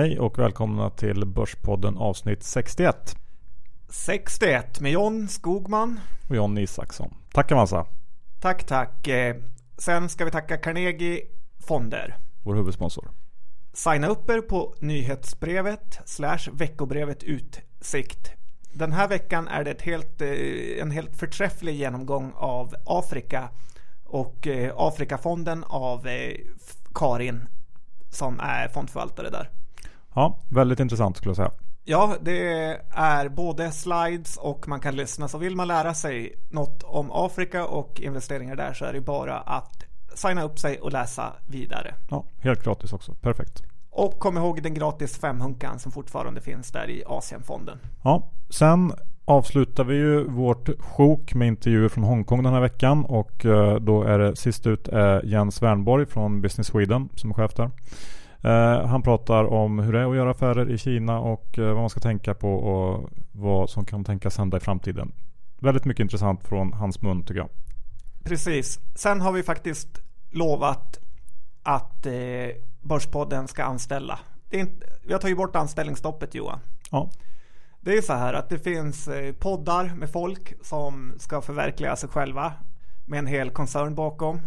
Hej och välkomna till Börspodden avsnitt 61. 61 med John Skogman. Och John Isaksson. Tack massa. Tack, tack. Eh, sen ska vi tacka Carnegie Fonder. Vår huvudsponsor. Signa upp er på nyhetsbrevet slash veckobrevet Utsikt. Den här veckan är det helt, eh, en helt förträfflig genomgång av Afrika och eh, Afrikafonden av Karin som är fondförvaltare där. Ja, väldigt intressant skulle jag säga. Ja, det är både slides och man kan lyssna. Så vill man lära sig något om Afrika och investeringar där så är det bara att signa upp sig och läsa vidare. Ja, helt gratis också. Perfekt. Och kom ihåg den gratis femhunkan som fortfarande finns där i Asienfonden. Ja, sen avslutar vi ju vårt sjok med intervjuer från Hongkong den här veckan och eh, då är det sist ut Jens Wernborg från Business Sweden som är chef där. Eh, han pratar om hur det är att göra affärer i Kina och eh, vad man ska tänka på och vad som kan tänkas hända i framtiden. Väldigt mycket intressant från hans mun tycker jag. Precis. Sen har vi faktiskt lovat att eh, Börspodden ska anställa. Inte, vi har tagit bort anställningsstoppet Johan. Ja. Det är så här att det finns poddar med folk som ska förverkliga sig själva med en hel koncern bakom.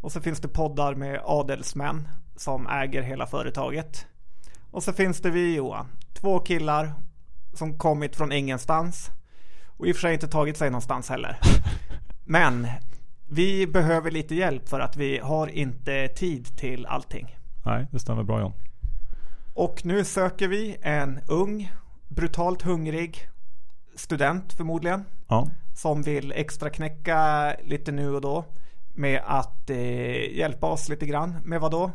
Och så finns det poddar med adelsmän som äger hela företaget. Och så finns det vi Johan. Två killar som kommit från ingenstans. Och i och för sig inte tagit sig någonstans heller. Men vi behöver lite hjälp för att vi har inte tid till allting. Nej, det stämmer bra John. Och nu söker vi en ung, brutalt hungrig student förmodligen. Ja. Som vill extra knäcka lite nu och då med att eh, hjälpa oss lite grann. Med vad då?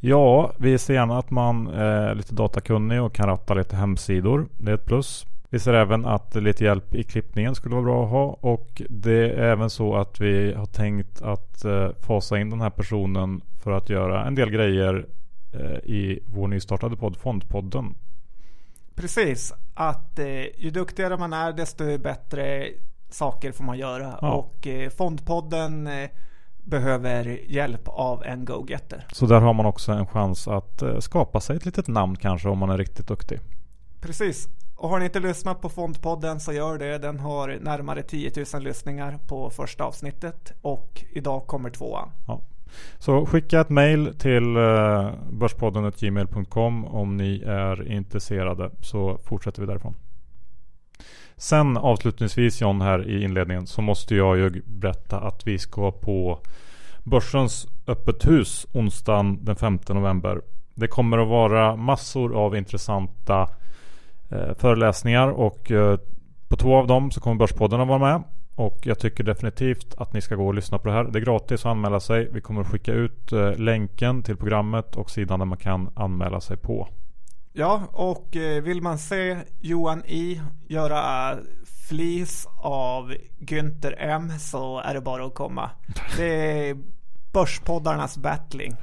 Ja, vi ser gärna att man är lite datakunnig och kan ratta lite hemsidor. Det är ett plus. Vi ser även att lite hjälp i klippningen skulle vara bra att ha och det är även så att vi har tänkt att eh, fasa in den här personen för att göra en del grejer eh, i vår nystartade podd Fondpodden. Precis, att eh, ju duktigare man är desto bättre saker får man göra. Ja. Och eh, Fondpodden eh, behöver hjälp av en go-getter. Så där har man också en chans att eh, skapa sig ett litet namn kanske om man är riktigt duktig. Precis. Och har ni inte lyssnat på Fondpodden så gör det. Den har närmare 10 000 lyssningar på första avsnittet och idag kommer tvåan. Ja. Så skicka ett mail till eh, börspodden.gmail.com om ni är intresserade så fortsätter vi därifrån. Sen avslutningsvis John här i inledningen så måste jag ju berätta att vi ska på Börsens öppet hus onsdagen den 5 november. Det kommer att vara massor av intressanta eh, föreläsningar och eh, på två av dem så kommer Börspodden att vara med. Och jag tycker definitivt att ni ska gå och lyssna på det här. Det är gratis att anmäla sig. Vi kommer att skicka ut eh, länken till programmet och sidan där man kan anmäla sig på. Ja, och eh, vill man se Johan I göra flis av Günther M så är det bara att komma. Det är Börspoddarnas battling.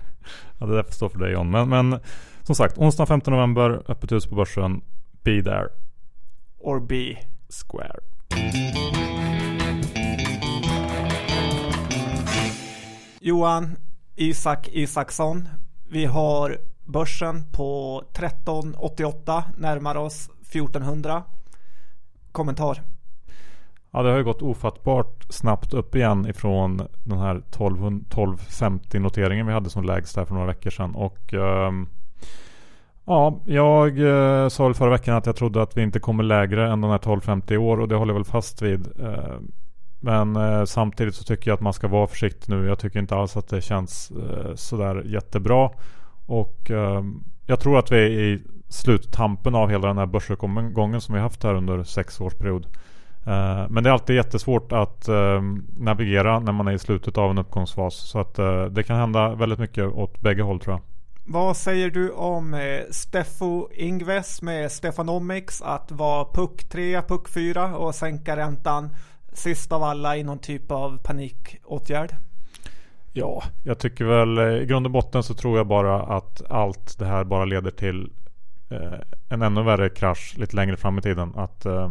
Ja, det där får stå för dig John. Men, men som sagt, onsdag 15 november, öppet hus på Börsen. Be there. Or be square. Johan Isak Isaksson. Vi har börsen på 1388, närmar oss 1400. Kommentar? Ja, det har ju gått ofattbart snabbt upp igen ifrån den här 1250 noteringen vi hade som lägst här för några veckor sedan. Och um, ja, jag uh, sa väl förra veckan att jag trodde att vi inte kommer lägre än den här 1250 i år och det håller jag väl fast vid. Uh, men eh, samtidigt så tycker jag att man ska vara försiktig nu. Jag tycker inte alls att det känns eh, sådär jättebra. Och eh, jag tror att vi är i sluttampen av hela den här börsuppgången som vi haft här under sex års period. Eh, men det är alltid jättesvårt att eh, navigera när man är i slutet av en uppgångsfas. Så att eh, det kan hända väldigt mycket åt bägge håll tror jag. Vad säger du om eh, Steffo Ingves med Stefanomics att vara puck 3, puck 4 och sänka räntan sist av alla i någon typ av panikåtgärd? Ja, jag tycker väl eh, i grund och botten så tror jag bara att allt det här bara leder till eh, en ännu värre krasch lite längre fram i tiden. Att eh,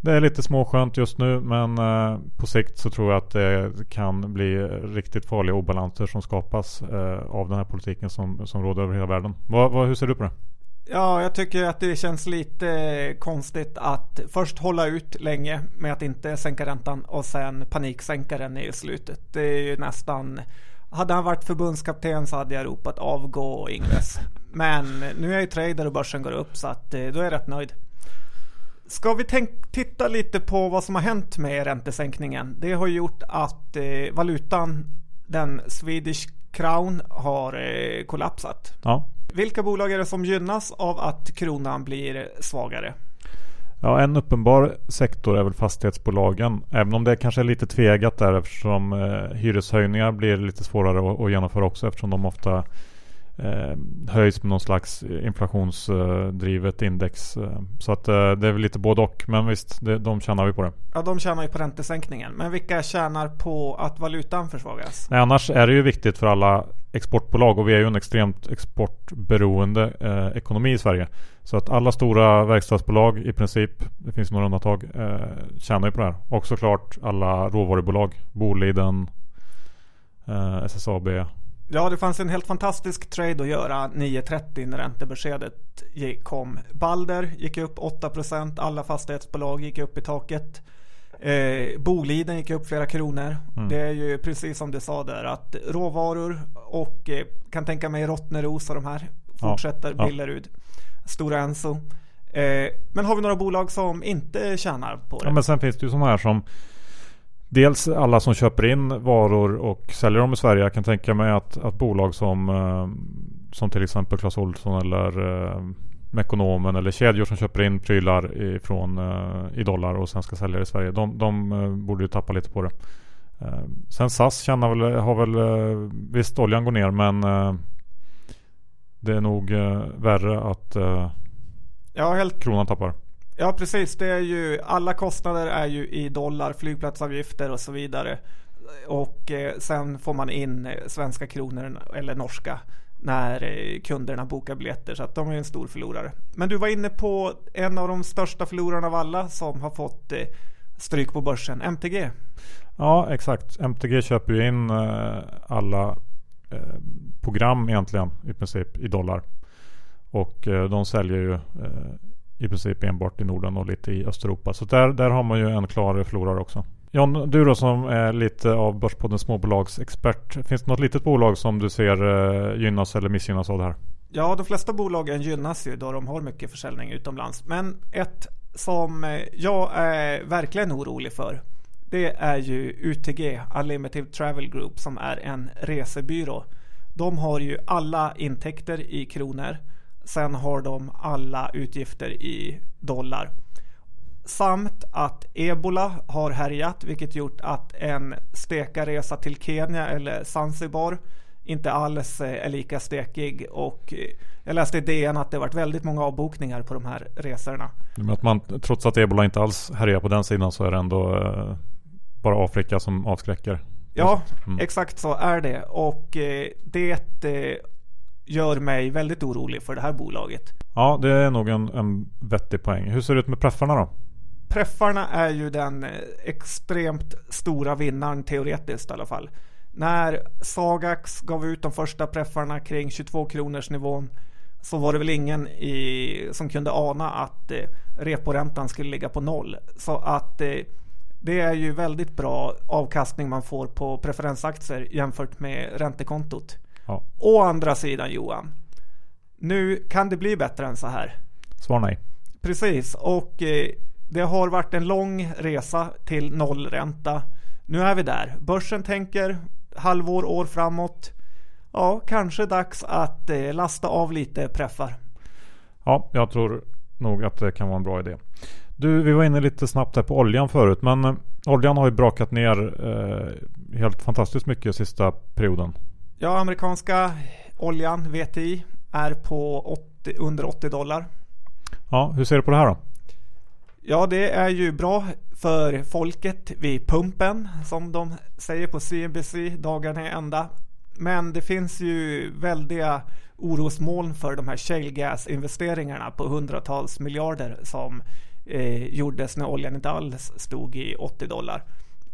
det är lite småskönt just nu men eh, på sikt så tror jag att det kan bli riktigt farliga obalanser som skapas eh, av den här politiken som, som råder över hela världen. Va, va, hur ser du på det? Ja, jag tycker att det känns lite konstigt att först hålla ut länge med att inte sänka räntan och sen paniksänka den i slutet. Det är ju nästan hade han varit förbundskapten så hade jag ropat avgå Ingves. Men nu är jag ju trader och börsen går upp så att eh, då är jag rätt nöjd. Ska vi tänk, titta lite på vad som har hänt med räntesänkningen? Det har gjort att eh, valutan, den Swedish crown, har eh, kollapsat. Ja. Vilka bolag är det som gynnas av att kronan blir svagare? Ja, en uppenbar sektor är väl fastighetsbolagen. Även om det kanske är lite tvegat där eftersom eh, hyreshöjningar blir lite svårare att, att genomföra också eftersom de ofta eh, höjs med någon slags inflationsdrivet index. Så att eh, det är väl lite både och. Men visst, det, de tjänar vi på det. Ja, de tjänar ju på räntesänkningen. Men vilka tjänar på att valutan försvagas? Nej, annars är det ju viktigt för alla exportbolag och vi är ju en extremt exportberoende eh, ekonomi i Sverige. Så att alla stora verkstadsbolag i princip, det finns några undantag, eh, tjänar ju på det här. Och såklart alla råvarubolag, Boliden, eh, SSAB. Ja, det fanns en helt fantastisk trade att göra 9.30 när räntebeskedet kom. Balder gick upp 8%, alla fastighetsbolag gick upp i taket. Eh, Boliden gick upp flera kronor. Mm. Det är ju precis som du sa där att råvaror och eh, kan tänka mig Rottneros och de här fortsätter ja, Billerud, Stora Enso. Eh, men har vi några bolag som inte tjänar på det? Ja, men sen finns det ju sådana här som Dels alla som köper in varor och säljer dem i Sverige. Jag kan tänka mig att, att bolag som, eh, som till exempel Clas Ohlson eller eh, Mekonomen eller kedjor som köper in prylar ifrån, uh, i dollar och sen ska sälja i Sverige. De, de borde ju tappa lite på det. Sen SAS känner väl, har väl, visst oljan går ner men det är nog värre att ja, helt... kronan tappar. Ja precis, det är ju alla kostnader är ju i dollar, flygplatsavgifter och så vidare. Och eh, sen får man in eh, svenska kronor eller norska när eh, kunderna bokar biljetter så att de är en stor förlorare. Men du var inne på en av de största förlorarna av alla som har fått eh, stryk på börsen, MTG. Ja exakt, MTG köper ju in eh, alla eh, program egentligen i princip i dollar. Och de säljer ju i princip enbart i Norden och lite i Östeuropa. Så där, där har man ju en klar förlorare också. John, du då som är lite av Börspoddens småbolagsexpert. Finns det något litet bolag som du ser eh, gynnas eller missgynnas av det här? Ja, de flesta bolagen gynnas ju då de har mycket försäljning utomlands. Men ett som eh, jag är verkligen orolig för det är ju UTG, Unlimited Travel Group, som är en resebyrå. De har ju alla intäkter i kronor. Sen har de alla utgifter i dollar. Samt att ebola har härjat vilket gjort att en stekarresa till Kenya eller Zanzibar inte alls är lika stekig och jag läste i DN att det varit väldigt många avbokningar på de här resorna. Men att man, trots att ebola inte alls härjar på den sidan så är det ändå eh, bara Afrika som avskräcker. Ja, mm. exakt så är det och eh, det eh, gör mig väldigt orolig för det här bolaget. Ja, det är nog en, en vettig poäng. Hur ser det ut med preffarna då? Preffarna är ju den eh, extremt stora vinnaren teoretiskt i alla fall. När Sagax gav ut de första preffarna kring 22 kronors nivån så var det väl ingen i, som kunde ana att eh, reporäntan skulle ligga på noll. Så att eh, det är ju väldigt bra avkastning man får på preferensaktier jämfört med räntekontot. Ja. Å andra sidan Johan, nu kan det bli bättre än så här. Svar nej. Precis, och eh, det har varit en lång resa till nollränta. Nu är vi där. Börsen tänker halvår, år framåt. Ja, kanske dags att eh, lasta av lite preffar. Ja, jag tror nog att det kan vara en bra idé. Du, vi var inne lite snabbt här på oljan förut, men eh, oljan har ju brakat ner eh, helt fantastiskt mycket sista perioden. Ja, amerikanska oljan, VTI, är på 80, under 80 dollar. Ja, hur ser du på det här då? Ja, det är ju bra för folket vid pumpen som de säger på CNBC dagarna i ända. Men det finns ju väldiga orosmoln för de här shale investeringarna på hundratals miljarder som eh, gjordes när oljan inte alls stod i 80 dollar.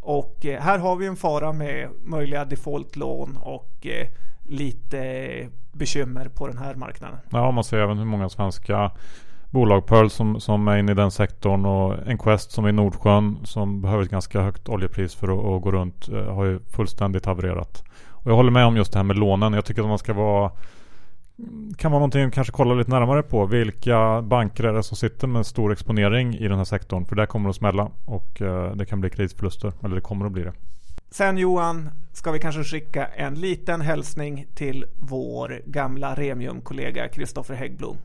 Och eh, här har vi en fara med möjliga defaultlån och eh, lite bekymmer på den här marknaden. Ja, man ser även hur många svenska bolag, Pearl som, som är inne i den sektorn och Enquest som är i Nordsjön som behöver ett ganska högt oljepris för att, att gå runt eh, har ju fullständigt havererat. Och jag håller med om just det här med lånen. Jag tycker att man ska vara kan vara någonting att kanske kolla lite närmare på. Vilka banker är det som sitter med stor exponering i den här sektorn? För där kommer det att smälla och eh, det kan bli kreditförluster. Eller det kommer att bli det. Sen Johan, ska vi kanske skicka en liten hälsning till vår gamla Remium-kollega Kristoffer Häggblom.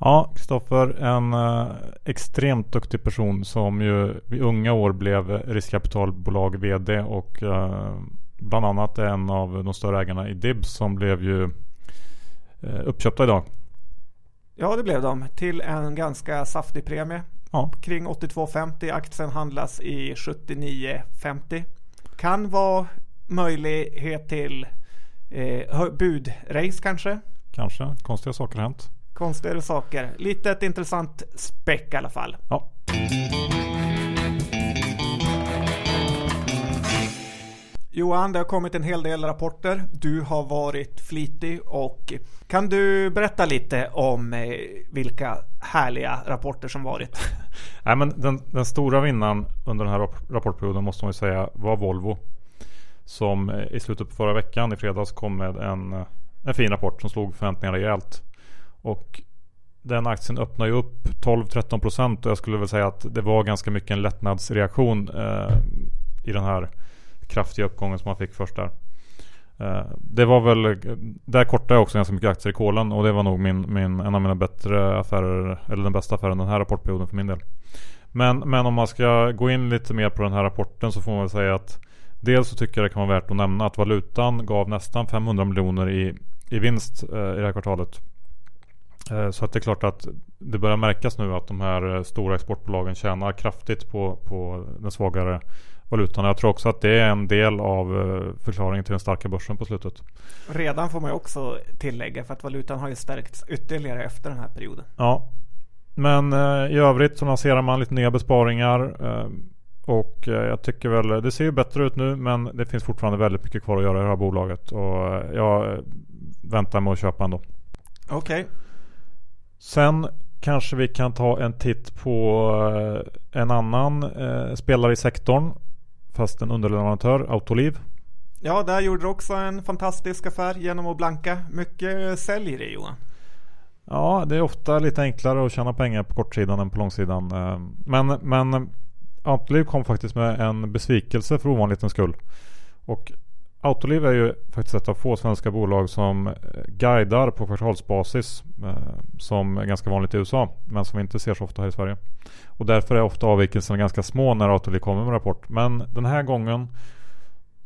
Ja, Kristoffer, en eh, extremt duktig person som ju i unga år blev riskkapitalbolag VD och eh, bland annat är en av de större ägarna i Dibs som blev ju uppköpta idag. Ja, det blev de till en ganska saftig premie. Ja. Kring 82,50. Aktien handlas i 79,50. Kan vara möjlighet till eh, budrace kanske. Kanske. Konstiga saker har hänt. Konstigare saker. Lite ett intressant späck i alla fall. Ja. Johan, det har kommit en hel del rapporter. Du har varit flitig och kan du berätta lite om eh, vilka härliga rapporter som varit? Nej, men den, den, stora vinnaren under den här rapportperioden måste man ju säga var Volvo. Som eh, i slutet på förra veckan i fredags kom med en, eh, en fin rapport som slog förväntningarna rejält. Och den aktien öppnar ju upp 12-13% och jag skulle väl säga att det var ganska mycket en lättnadsreaktion eh, i den här kraftiga uppgången som man fick först där. Eh, det var väl, där kortade jag också ganska mycket aktier i kolen och det var nog min, min, en av mina bättre affärer, eller den bästa affären den här rapportperioden för min del. Men, men om man ska gå in lite mer på den här rapporten så får man väl säga att Dels så tycker jag det kan vara värt att nämna att valutan gav nästan 500 miljoner i, i vinst eh, i det här kvartalet. Eh, så att det är klart att det börjar märkas nu att de här eh, stora exportbolagen tjänar kraftigt på, på den svagare valutan. Jag tror också att det är en del av eh, förklaringen till den starka börsen på slutet. Redan får man ju också tillägga för att valutan har ju stärkts ytterligare efter den här perioden. Ja, men i övrigt så lanserar man lite nya besparingar. Och jag tycker väl, det ser ju bättre ut nu men det finns fortfarande väldigt mycket kvar att göra i det här bolaget. Och jag väntar med att köpa ändå. Okej. Okay. Sen kanske vi kan ta en titt på eh, en annan eh, spelare i sektorn. Fast en underleverantör, Autoliv. Ja, där gjorde du också en fantastisk affär genom att blanka. Mycket sälj i det Johan. Ja, det är ofta lite enklare att tjäna pengar på kortsidan än på långsidan. Eh, men, men Autoliv kom faktiskt med en besvikelse för ovanlighetens skull. Och Autoliv är ju faktiskt ett av få svenska bolag som eh, guidar på kvartalsbasis. Eh, som är ganska vanligt i USA. Men som vi inte ser så ofta här i Sverige. Och därför är ofta avvikelserna ganska små när Autoliv kommer med rapport. Men den här gången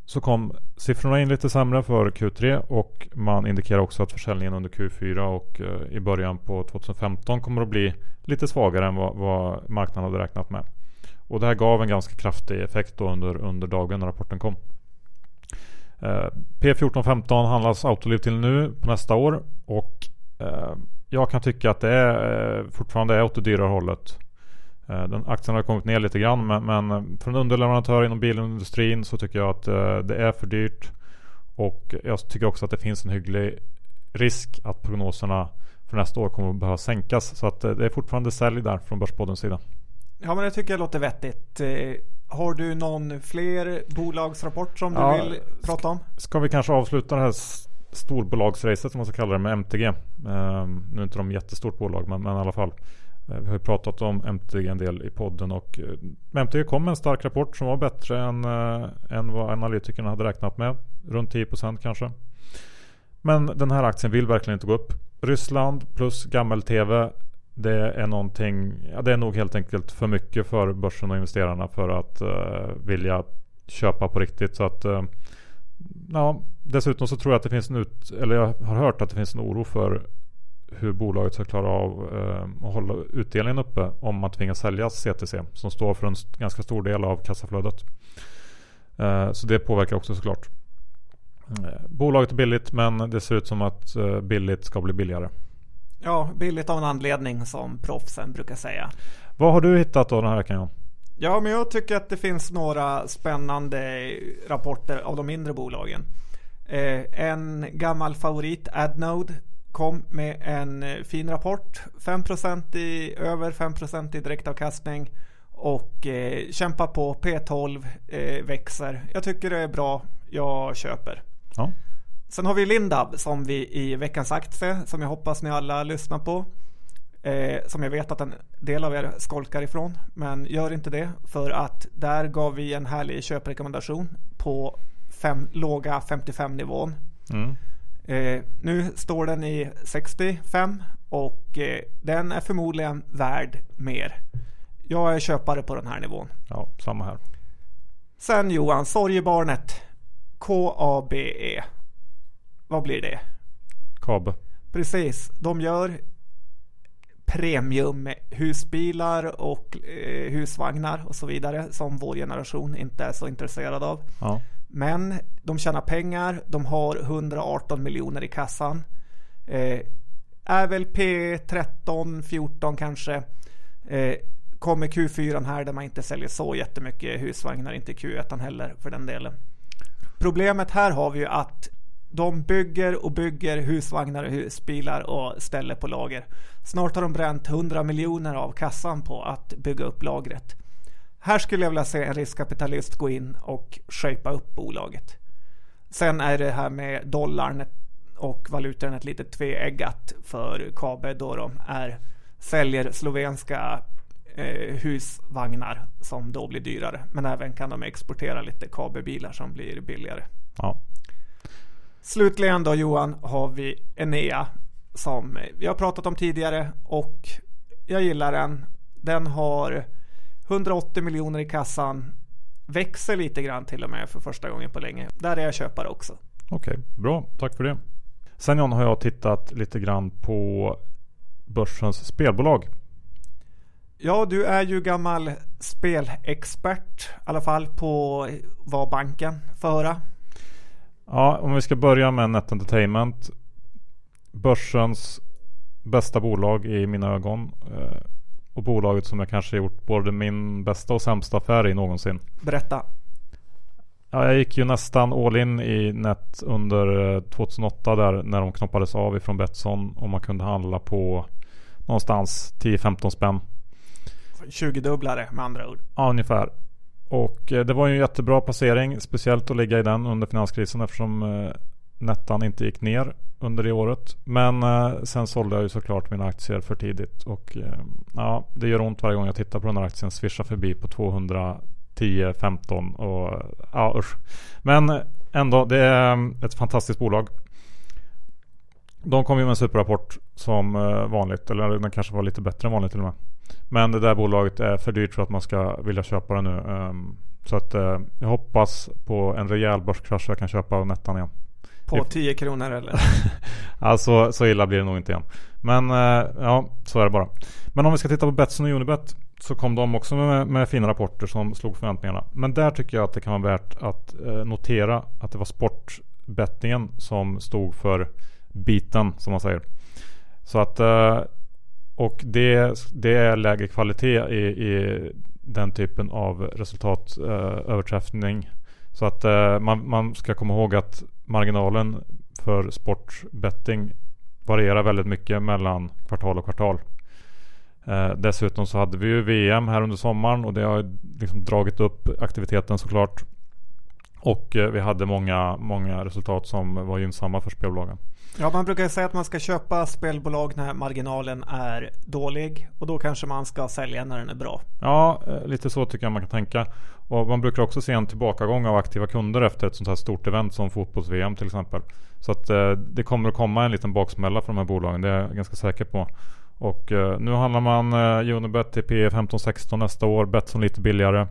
så kom siffrorna in lite sämre för Q3 och man indikerar också att försäljningen under Q4 och eh, i början på 2015 kommer att bli lite svagare än vad, vad marknaden hade räknat med. Och det här gav en ganska kraftig effekt då under, under dagen när rapporten kom. Eh, P1415 handlas Autoliv till nu på nästa år och eh, jag kan tycka att det är, eh, fortfarande är åt det dyrare hållet. Eh, den aktien har kommit ner lite grann men, men för en underleverantör inom bilindustrin så tycker jag att det är för dyrt. Och jag tycker också att det finns en hygglig risk att prognoserna för nästa år kommer att behöva sänkas. Så att det är fortfarande sälj där från Börspoddens sida. Ja men det tycker jag låter vettigt. Har du någon fler bolagsrapport som ja, du vill prata om? Ska vi kanske avsluta det här storbolagsracet som man ska kalla det med MTG. Um, nu är inte de jättestort bolag men, men i alla fall. Uh, vi har ju pratat om MTG en del i podden och uh, MTG kom med en stark rapport som var bättre än, uh, än vad analytikerna hade räknat med. Runt 10% kanske. Men den här aktien vill verkligen inte gå upp. Ryssland plus gammel-TV det är någonting, ja, det är nog helt enkelt för mycket för börsen och investerarna för att uh, vilja köpa på riktigt. Så att, uh, ja, dessutom så tror jag att det finns en ut, eller jag har hört att det finns en oro för hur bolaget ska klara av uh, att hålla utdelningen uppe om man tvingas sälja CTC som står för en ganska stor del av kassaflödet. så det påverkar också såklart. Bolaget är billigt men det ser ut som att billigt ska bli billigare. Ja, billigt av en anledning som proffsen brukar säga. Vad har du hittat då den här veckan John? Ja, men jag tycker att det finns några spännande rapporter av de mindre bolagen. Eh, en gammal favorit, Adnode, kom med en eh, fin rapport. 5% i över 5% i direktavkastning och eh, kämpa på. P12 eh, växer. Jag tycker det är bra. Jag köper. Ja. Sen har vi Lindab som vi i veckans aktie som jag hoppas ni alla lyssnar på. Eh, som jag vet att en del av er skolkar ifrån. Men gör inte det för att där gav vi en härlig köprekommendation på fem, låga 55 nivån. Mm. Eh, nu står den i 65 och eh, den är förmodligen värd mer. Jag är köpare på den här nivån. Ja, samma här. Sen Johan, sorgebarnet. KABE. Vad blir det? Kabe. Precis, de gör premium husbilar och eh, husvagnar och så vidare som vår generation inte är så intresserad av. Ja. Men de tjänar pengar, de har 118 miljoner i kassan. Eh, är väl P13, 14 kanske. Eh, kommer Q4 här där man inte säljer så jättemycket husvagnar, inte Q1 heller för den delen. Problemet här har vi ju att de bygger och bygger husvagnar och husbilar och ställer på lager. Snart har de bränt 100 miljoner av kassan på att bygga upp lagret. Här skulle jag vilja se en riskkapitalist gå in och shapea upp bolaget. Sen är det här med dollarn och valutan ett litet tveeggat för KABE då de är, säljer slovenska eh, husvagnar som då blir dyrare. Men även kan de exportera lite KABE-bilar som blir billigare. Ja. Slutligen då Johan har vi Enea som vi har pratat om tidigare och jag gillar den. Den har 180 miljoner i kassan. Växer lite grann till och med för första gången på länge. Där är jag köpare också. Okej, okay, bra. Tack för det. Sen John har jag tittat lite grann på börsens spelbolag. Ja, du är ju gammal spelexpert. I alla fall på vad banken får höra. Ja, om vi ska börja med Net Entertainment. Börsens bästa bolag i mina ögon. Eh, och bolaget som jag kanske gjort både min bästa och sämsta affär i någonsin. Berätta. Ja, jag gick ju nästan all in i Net under 2008 eh, där när de knoppades av ifrån Betsson och man kunde handla på någonstans 10-15 spänn. 20 dubblare med andra ord. Ja, ungefär. Och eh, det var ju en jättebra placering. Speciellt att ligga i den under finanskrisen eftersom eh, nettan inte gick ner under det året. Men eh, sen sålde jag ju såklart mina aktier för tidigt. Och ja, det gör ont varje gång jag tittar på den här aktien svischa förbi på 210, 15 och ja usch. Men ändå, det är ett fantastiskt bolag. De kom ju med en superrapport som vanligt. Eller den kanske var lite bättre än vanligt till och med. Men det där bolaget är för dyrt för att man ska vilja köpa det nu. Um, så att uh, jag hoppas på en rejäl börskrasch så jag kan köpa Nettan igen. På 10 kronor eller? alltså så illa blir det nog inte igen. Men uh, ja, så är det bara. Men om vi ska titta på Betsson och Unibet så kom de också med, med fina rapporter som slog förväntningarna. Men där tycker jag att det kan vara värt att notera att det var sportbettingen som stod för biten som man säger. Så att eh, och det, det är lägre kvalitet i, i den typen av resultatöverträffning. Eh, så att eh, man, man ska komma ihåg att marginalen för sportbetting varierar väldigt mycket mellan kvartal och kvartal. Eh, dessutom så hade vi ju VM här under sommaren och det har liksom dragit upp aktiviteten såklart. Och eh, vi hade många, många resultat som var gynnsamma för spelbolagen. Ja, man brukar säga att man ska köpa spelbolag när marginalen är dålig och då kanske man ska sälja när den är bra. Ja, eh, lite så tycker jag man kan tänka. Och man brukar också se en tillbakagång av aktiva kunder efter ett sånt här stort event som fotbolls-VM till exempel. Så att eh, det kommer att komma en liten baksmälla för de här bolagen, det är jag ganska säker på. Och nu handlar man Unibet till P 15-16 nästa år, Betsson lite billigare.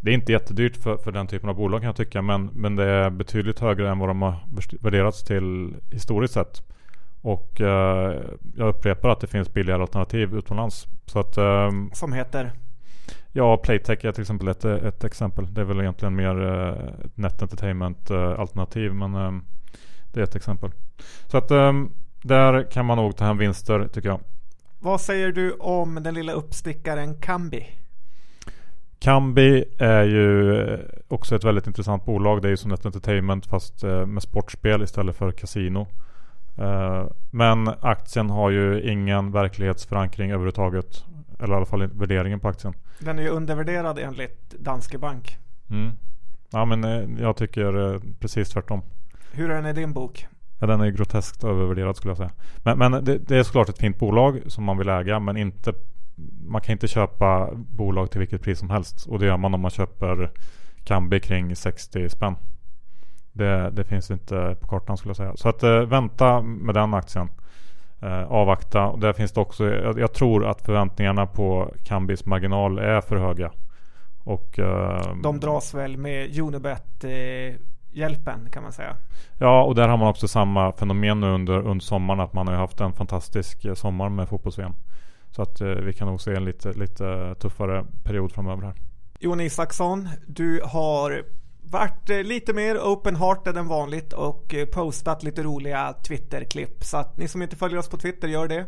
Det är inte jättedyrt för, för den typen av bolag kan jag tycka. Men, men det är betydligt högre än vad de har värderats till historiskt sett. Och eh, jag upprepar att det finns billigare alternativ utomlands. Så att, eh, Som heter? Ja, Playtech är till exempel ett, ett exempel. Det är väl egentligen mer eh, ett Net Entertainment eh, alternativ. Men eh, det är ett exempel. Så att eh, där kan man nog ta hem vinster tycker jag. Vad säger du om den lilla uppstickaren Kambi? Kambi är ju också ett väldigt intressant bolag. Det är ju som ett entertainment fast eh, med sportspel istället för kasino. Eh, men aktien har ju ingen verklighetsförankring överhuvudtaget. Eller i alla fall värderingen på aktien. Den är ju undervärderad enligt Danske Bank. Mm. Ja men eh, jag tycker precis tvärtom. Hur är den i din bok? Ja, den är groteskt övervärderad skulle jag säga. Men, men det, det, är såklart ett fint bolag som man vill äga men inte man kan inte köpa bolag till vilket pris som helst. Och det gör man om man köper Kambi kring 60 spänn. Det, det, finns inte på kartan skulle jag säga. Så att äh, vänta med den aktien. Äh, avvakta. Och där finns det också, jag, jag, tror att förväntningarna på Kambis marginal är för höga. Och, äh, De dras väl med Unibet hjälpen kan man säga. Ja, och där har man också samma fenomen nu under, under sommaren. Att man har haft en fantastisk sommar med fotbolls-VM. Så att eh, vi kan nog se en lite, lite tuffare period framöver här. Jon Isaksson, du har varit eh, lite mer open-hearted än vanligt och eh, postat lite roliga Twitter-klipp. Så att ni som inte följer oss på Twitter gör det.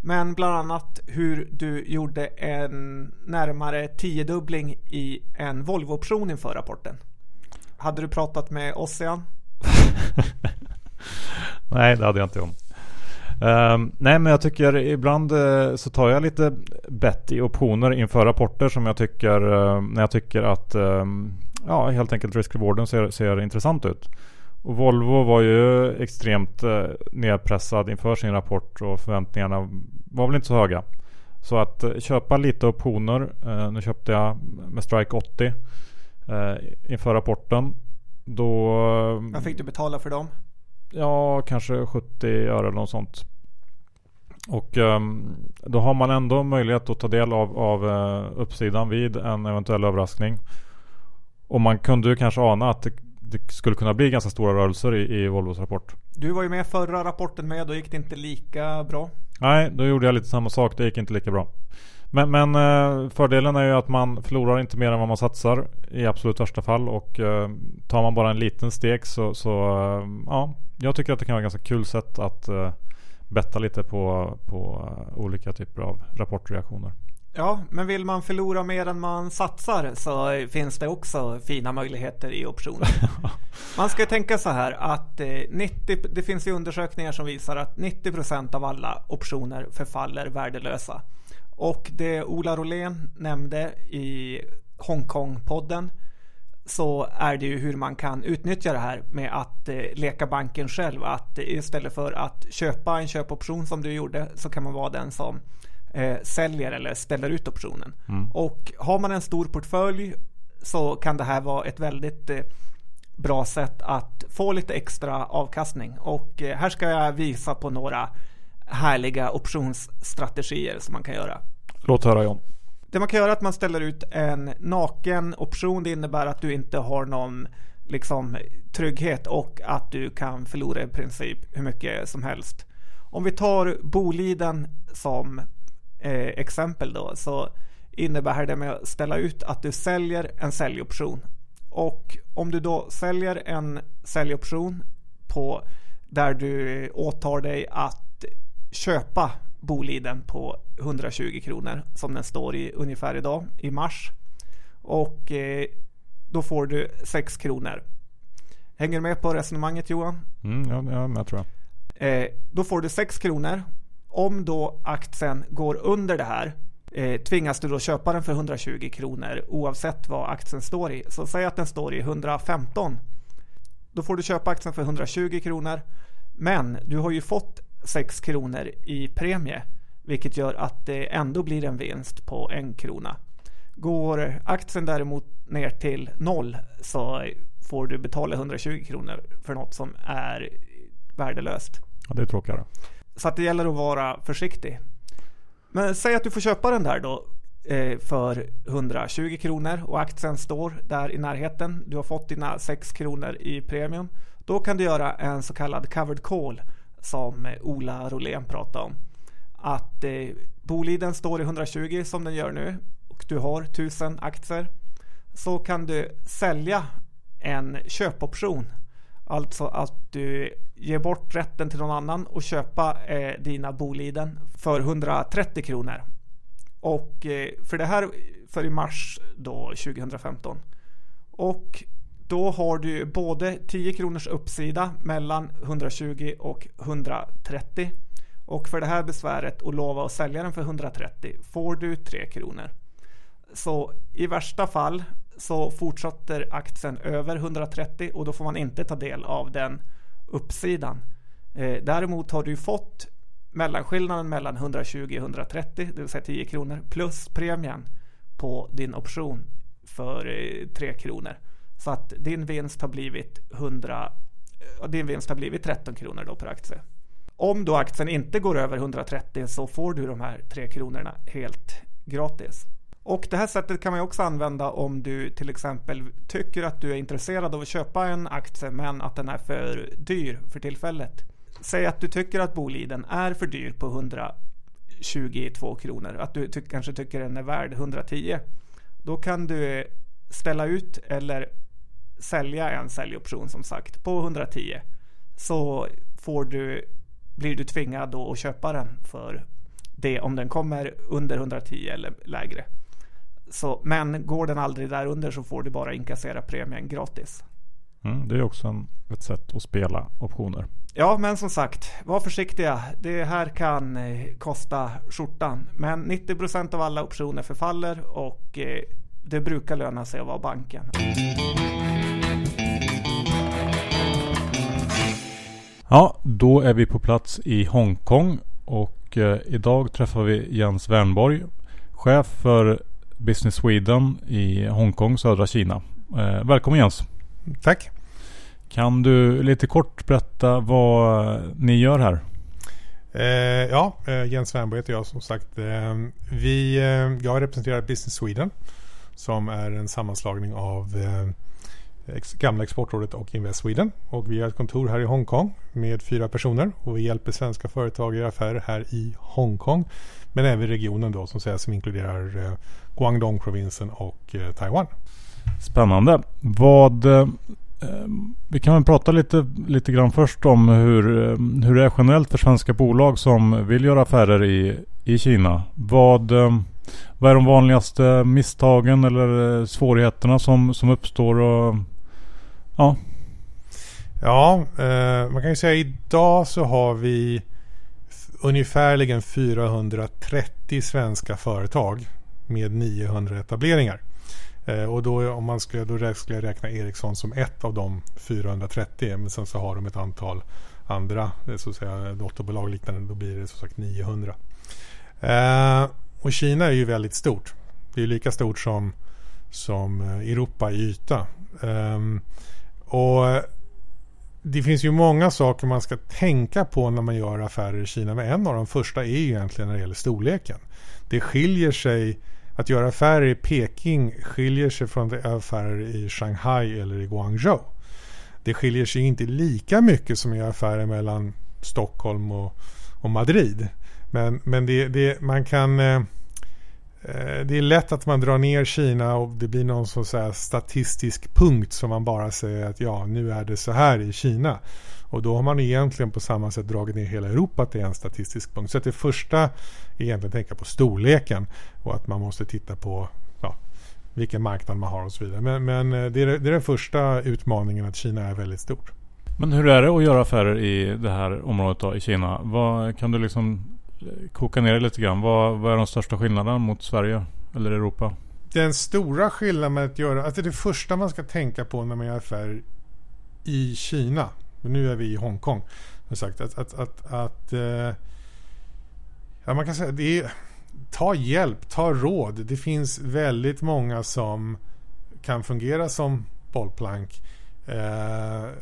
Men bland annat hur du gjorde en närmare tiodubbling i en Volvo-option inför rapporten. Hade du pratat med Ossian? Nej, det hade jag inte om. Um, nej men jag tycker ibland uh, så tar jag lite bett i optioner inför rapporter som jag tycker uh, när jag tycker att um, ja helt enkelt risk-rewarden ser, ser intressant ut. Och Volvo var ju extremt uh, nedpressad inför sin rapport och förväntningarna var väl inte så höga. Så att uh, köpa lite optioner. Uh, nu köpte jag med strike 80 inför rapporten. Då... Vad fick du betala för dem? Ja, kanske 70 öre eller något sånt. Och um, då har man ändå möjlighet att ta del av, av uh, uppsidan vid en eventuell överraskning. Och man kunde ju kanske ana att det, det skulle kunna bli ganska stora rörelser i, i, Volvos rapport. Du var ju med förra rapporten med, då gick det inte lika bra. Nej, då gjorde jag lite samma sak. Det gick inte lika bra. Men, men uh, fördelen är ju att man förlorar inte mer än vad man satsar i absolut värsta fall. Och uh, tar man bara en liten steg så, så ja, jag tycker att det kan vara ett ganska kul sätt att betta lite på, på olika typer av rapportreaktioner. Ja, men vill man förlora mer än man satsar så finns det också fina möjligheter i optioner. man ska tänka så här att 90, eh, det finns ju undersökningar som visar att 90% av alla optioner förfaller värdelösa. Och det Ola Rolén nämnde i Hongkong-podden så är det ju hur man kan utnyttja det här med att eh, leka banken själv. Att istället för att köpa en köpoption som du gjorde så kan man vara den som eh, säljer eller ställer ut optionen. Mm. Och har man en stor portfölj så kan det här vara ett väldigt eh, bra sätt att få lite extra avkastning. Och eh, här ska jag visa på några härliga optionsstrategier som man kan göra. Låt höra John. Det man kan göra är att man ställer ut en naken option. Det innebär att du inte har någon liksom, trygghet och att du kan förlora i princip hur mycket som helst. Om vi tar Boliden som eh, exempel då så innebär det med att ställa ut att du säljer en säljoption. Och om du då säljer en säljoption på där du åtar dig att köpa Boliden på 120 kronor som den står i ungefär idag i mars. Och eh, då får du 6 kronor. Hänger du med på resonemanget Johan? Mm, ja, ja, jag tror jag. Eh, då får du 6 kronor. Om då aktien går under det här eh, tvingas du då köpa den för 120 kronor oavsett vad aktien står i. Så säg att den står i 115. Då får du köpa aktien för 120 kronor. Men du har ju fått 6 kronor i premie. Vilket gör att det ändå blir en vinst på en krona. Går aktien däremot ner till noll så får du betala 120 kronor för något som är värdelöst. Ja, det är tråkigare. Så att det gäller att vara försiktig. Men säg att du får köpa den där då eh, för 120 kronor och aktien står där i närheten. Du har fått dina 6 kronor i premium. Då kan du göra en så kallad covered call som Ola Rolén pratade om. Att eh, Boliden står i 120 som den gör nu och du har 1000 aktier så kan du sälja en köpoption. Alltså att du ger bort rätten till någon annan och köpa eh, dina Boliden för 130 kronor. Och eh, för det här för i mars då 2015. Och då har du både 10 kronors uppsida mellan 120 och 130. Och för det här besväret att lova att sälja den för 130 får du 3 kronor. Så i värsta fall så fortsätter aktien över 130 och då får man inte ta del av den uppsidan. Eh, däremot har du fått mellanskillnaden mellan 120 och 130, det vill säga 10 kronor, plus premien på din option för eh, 3 kronor. Så att din vinst har blivit 100, eh, din vinst har blivit 13 kronor då per aktie. Om då aktien inte går över 130 så får du de här 3 kronorna helt gratis. Och det här sättet kan man också använda om du till exempel tycker att du är intresserad av att köpa en aktie men att den är för dyr för tillfället. Säg att du tycker att Boliden är för dyr på 122 kronor. Att du ty kanske tycker den är värd 110. Då kan du eh, ställa ut eller sälja en säljoption som sagt på 110. Så får du, blir du tvingad att köpa den för det om den kommer under 110 eller lägre. Så, men går den aldrig där under så får du bara inkassera premien gratis. Mm, det är också en, ett sätt att spela optioner. Ja, men som sagt, var försiktiga. Det här kan eh, kosta skjortan. Men 90% av alla optioner förfaller och eh, det brukar löna sig att vara banken. Ja, då är vi på plats i Hongkong och eh, idag träffar vi Jens Wernborg, chef för Business Sweden i Hongkong, södra Kina. Eh, välkommen Jens! Tack! Kan du lite kort berätta vad ni gör här? Eh, ja, eh, Jens Wernborg heter jag som sagt. Eh, vi, eh, jag representerar Business Sweden som är en sammanslagning av ex, gamla Exportrådet och Invest Sweden. Och vi har ett kontor här i Hongkong med fyra personer och vi hjälper svenska företag i affärer här i Hongkong. Men även regionen då som, säger, som inkluderar eh, Guangdong-provinsen och eh, Taiwan. Spännande. Vad eh, eh, vi kan väl prata lite, lite grann först om hur, eh, hur det är generellt för svenska bolag som vill göra affärer i, i Kina. Vad, eh, vad är de vanligaste misstagen eller svårigheterna som, som uppstår? Och, ja, ja eh, man kan ju säga idag så har vi ungefärligen 430 svenska företag med 900 etableringar. Eh, och då om man skulle, då skulle jag räkna Ericsson som ett av de 430. Men sen så har de ett antal andra eh, så att säga, dotterbolag liknande. Då blir det som sagt 900. Eh, och Kina är ju väldigt stort. Det är lika stort som, som eh, Europa i yta. Eh, och eh, det finns ju många saker man ska tänka på när man gör affärer i Kina. Men en av de första är ju egentligen när det gäller storleken. Det skiljer sig, att göra affärer i Peking skiljer sig från affärer i Shanghai eller i Guangzhou. Det skiljer sig inte lika mycket som att göra affärer mellan Stockholm och, och Madrid. Men, men det, det, man kan... Eh, Eh, det är lätt att man drar ner Kina och det blir någon sån så statistisk punkt som man bara säger att ja, nu är det så här i Kina. Och då har man egentligen på samma sätt dragit ner hela Europa till en statistisk punkt. Så att det första är egentligen att tänka på storleken och att man måste titta på ja, vilken marknad man har och så vidare. Men, men eh, det, är, det är den första utmaningen att Kina är väldigt stort. Men hur är det att göra affärer i det här området då, i Kina? Vad, kan du liksom koka ner det lite grann. Vad, vad är de största skillnaderna mot Sverige eller Europa? Den stora skillnaden med att göra, alltså det första man ska tänka på när man gör affärer i Kina, men nu är vi i Hongkong, sagt, att, att, att, att eh, ja, man kan säga det är, ta hjälp, ta råd. Det finns väldigt många som kan fungera som bollplank. Eh,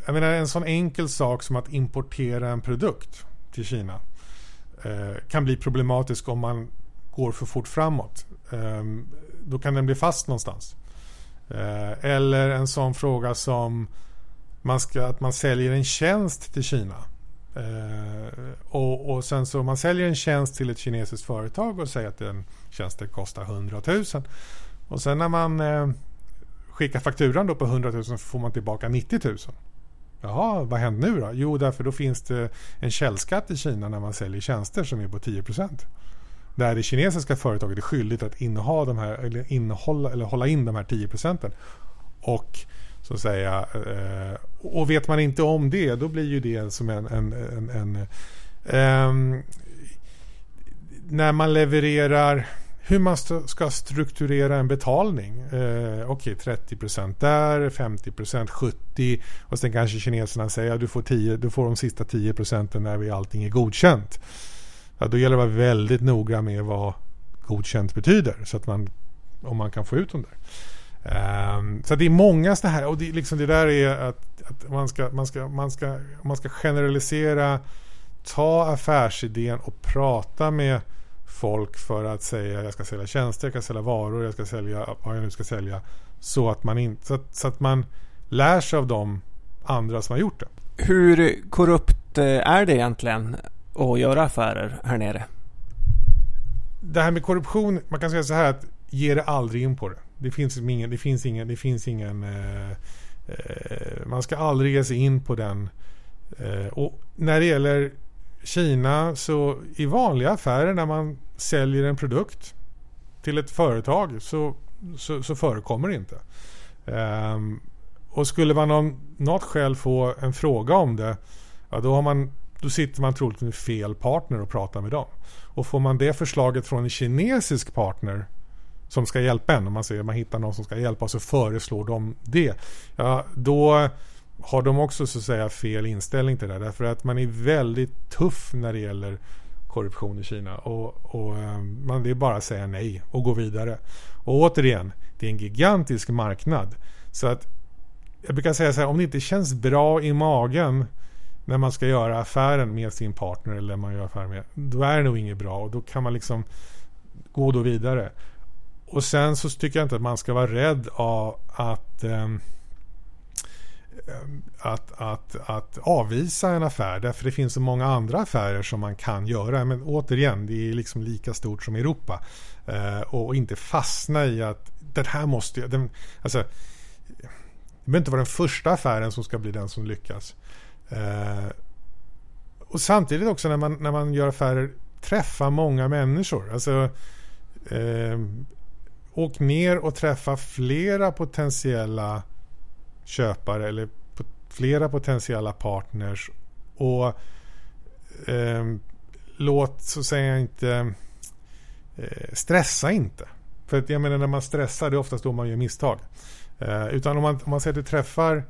jag menar en sån enkel sak som att importera en produkt till Kina Eh, kan bli problematisk om man går för fort framåt. Ehm, då kan den bli fast någonstans. Eh, eller en sån fråga som man ska, att man säljer en tjänst till Kina. Eh, och, och sen så man säljer en tjänst till ett kinesiskt företag och säger att den tjänsten kostar 100 000. Och sen när man eh, skickar fakturan då på 100 000 så får man tillbaka 90 000. Jaha, vad händer nu då? Jo, därför då finns det en källskatt i Kina när man säljer tjänster som är på 10 procent. Där det kinesiska företaget är skyldigt att inneha de här, eller, innehålla, eller hålla in de här 10 procenten. Och så att säga, eh, och vet man inte om det då blir ju det som en, en, en, en um, när man levererar hur man ska strukturera en betalning. Eh, Okej, okay, 30% där, 50%, 70% och sen kanske kineserna säger att du får, 10, du får de sista 10% när vi allting är godkänt. Ja, då gäller det att vara väldigt noga med vad godkänt betyder så att man, om man kan få ut dem där. Um, så det är många sådana här och det, liksom det där är att, att, man, ska, man, ska, man, ska, man ska generalisera, ta affärsidén och prata med folk för att säga jag ska sälja tjänster, jag ska sälja varor, jag ska sälja vad jag nu ska sälja. Så att man, inte, så att, så att man lär sig av de andra som har gjort det. Hur korrupt eh, är det egentligen att göra affärer här nere? Det här med korruption, man kan säga så här att ge det aldrig in på det. Det finns ingen, det finns ingen, det finns ingen eh, eh, man ska aldrig ge sig in på den. Eh, och när det gäller Kina så i vanliga affärer när man säljer en produkt till ett företag så, så, så förekommer det inte. Um, och skulle man av något skäl få en fråga om det ja, då, har man, då sitter man troligtvis med fel partner och pratar med dem. Och får man det förslaget från en kinesisk partner som ska hjälpa en, om man säger man hittar någon som ska hjälpa och så föreslår de det. Ja, då har de också så att säga fel inställning till det. Därför att man är väldigt tuff när det gäller korruption i Kina. Och, och eh, man vill bara säga nej och gå vidare. Och återigen, det är en gigantisk marknad. Så att jag brukar säga så här, om det inte känns bra i magen när man ska göra affären med sin partner eller man gör affär med, då är det nog inget bra och då kan man liksom gå då vidare. Och sen så tycker jag inte att man ska vara rädd av att eh, Eh, att, att, att avvisa en affär därför det finns så många andra affärer som man kan göra. Men återigen, det är liksom lika stort som Europa. Eh, och inte fastna i att den här måste jag... Den, alltså, det behöver inte vara den första affären som ska bli den som lyckas. Eh, och samtidigt också när man, när man gör affärer träffa många människor. Alltså, eh, åk ner och träffa flera potentiella köpare eller flera potentiella partners och eh, låt så säga inte eh, stressa inte. För att jag menar när man stressar det är oftast då man gör misstag. Eh, utan om man, om man säger att du träffar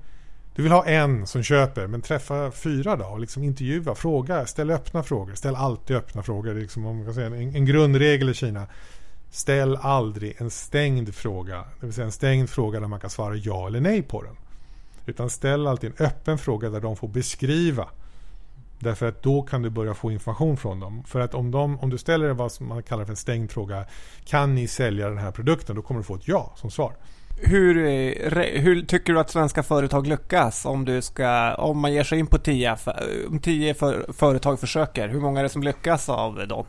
du vill ha en som köper men träffa fyra då och liksom intervjua, fråga, ställ öppna frågor. Ställ alltid öppna frågor. Det är liksom, om man kan säga, en, en grundregel i Kina. Ställ aldrig en stängd fråga. Det vill säga en stängd fråga där man kan svara ja eller nej på den. Utan ställ alltid en öppen fråga där de får beskriva. Därför att då kan du börja få information från dem. För att om, de, om du ställer vad man kallar för en stängd fråga. Kan ni sälja den här produkten? Då kommer du få ett ja som svar. Hur, hur tycker du att svenska företag lyckas om, du ska, om man ger sig in på tio, om tio för, företag försöker? Hur många är det som lyckas av dem?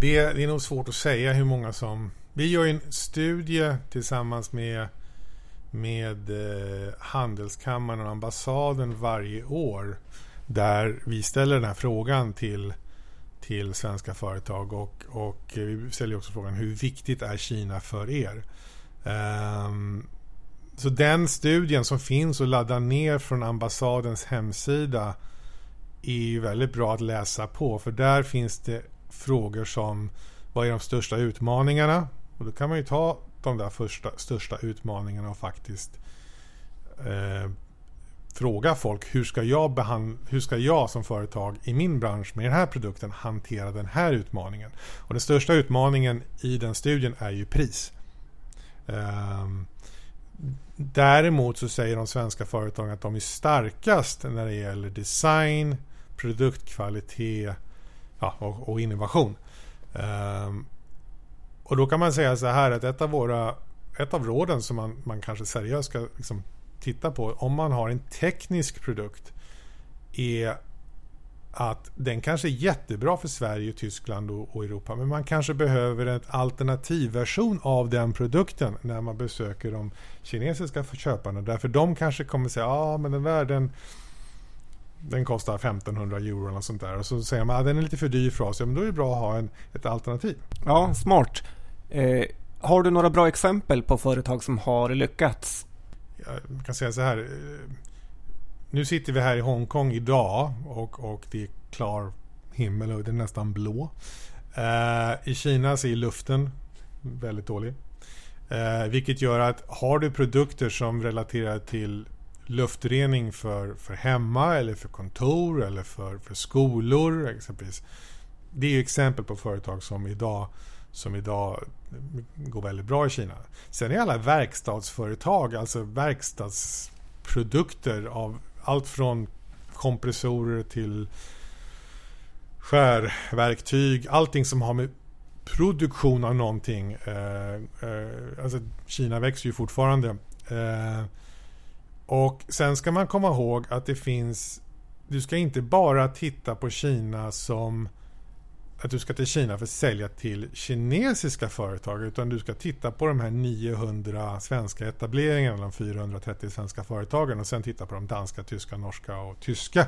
Det är, det är nog svårt att säga hur många som... Vi gör en studie tillsammans med med eh, Handelskammaren och ambassaden varje år där vi ställer den här frågan till, till svenska företag och, och vi ställer också frågan hur viktigt är Kina för er? Um, så den studien som finns att ladda ner från ambassadens hemsida är ju väldigt bra att läsa på för där finns det frågor som vad är de största utmaningarna? Och då kan man ju ta de där första, största utmaningarna och faktiskt eh, fråga folk hur ska, jag behand, hur ska jag som företag i min bransch med den här produkten hantera den här utmaningen. Och Den största utmaningen i den studien är ju pris. Eh, däremot så säger de svenska företagen att de är starkast när det gäller design, produktkvalitet ja, och, och innovation. Eh, och då kan man säga så här att ett av, våra, ett av råden som man, man kanske seriöst ska liksom titta på om man har en teknisk produkt är att den kanske är jättebra för Sverige, Tyskland och, och Europa men man kanske behöver en alternativversion av den produkten när man besöker de kinesiska köparna. Därför de kanske kommer säga ja ah, men den där Den kostar 1500 euro eller sånt där. Och så säger man att ah, den är lite för dyr för oss. Ja, men då är det bra att ha en, ett alternativ. Ja, smart. Eh, har du några bra exempel på företag som har lyckats? Jag kan säga så här. Eh, nu sitter vi här i Hongkong idag och, och det är klar himmel och det är nästan blå. Eh, I Kina så är luften väldigt dålig. Eh, vilket gör att har du produkter som relaterar till luftrening för, för hemma eller för kontor eller för, för skolor exempelvis. Det är exempel på företag som idag, som idag går väldigt bra i Kina. Sen är alla verkstadsföretag, alltså verkstadsprodukter av allt från kompressorer till skärverktyg, allting som har med produktion av någonting. Eh, eh, alltså Kina växer ju fortfarande. Eh, och sen ska man komma ihåg att det finns Du ska inte bara titta på Kina som att du ska till Kina för att sälja till kinesiska företag utan du ska titta på de här 900 svenska etableringarna, de 430 svenska företagen och sen titta på de danska, tyska, norska och tyska.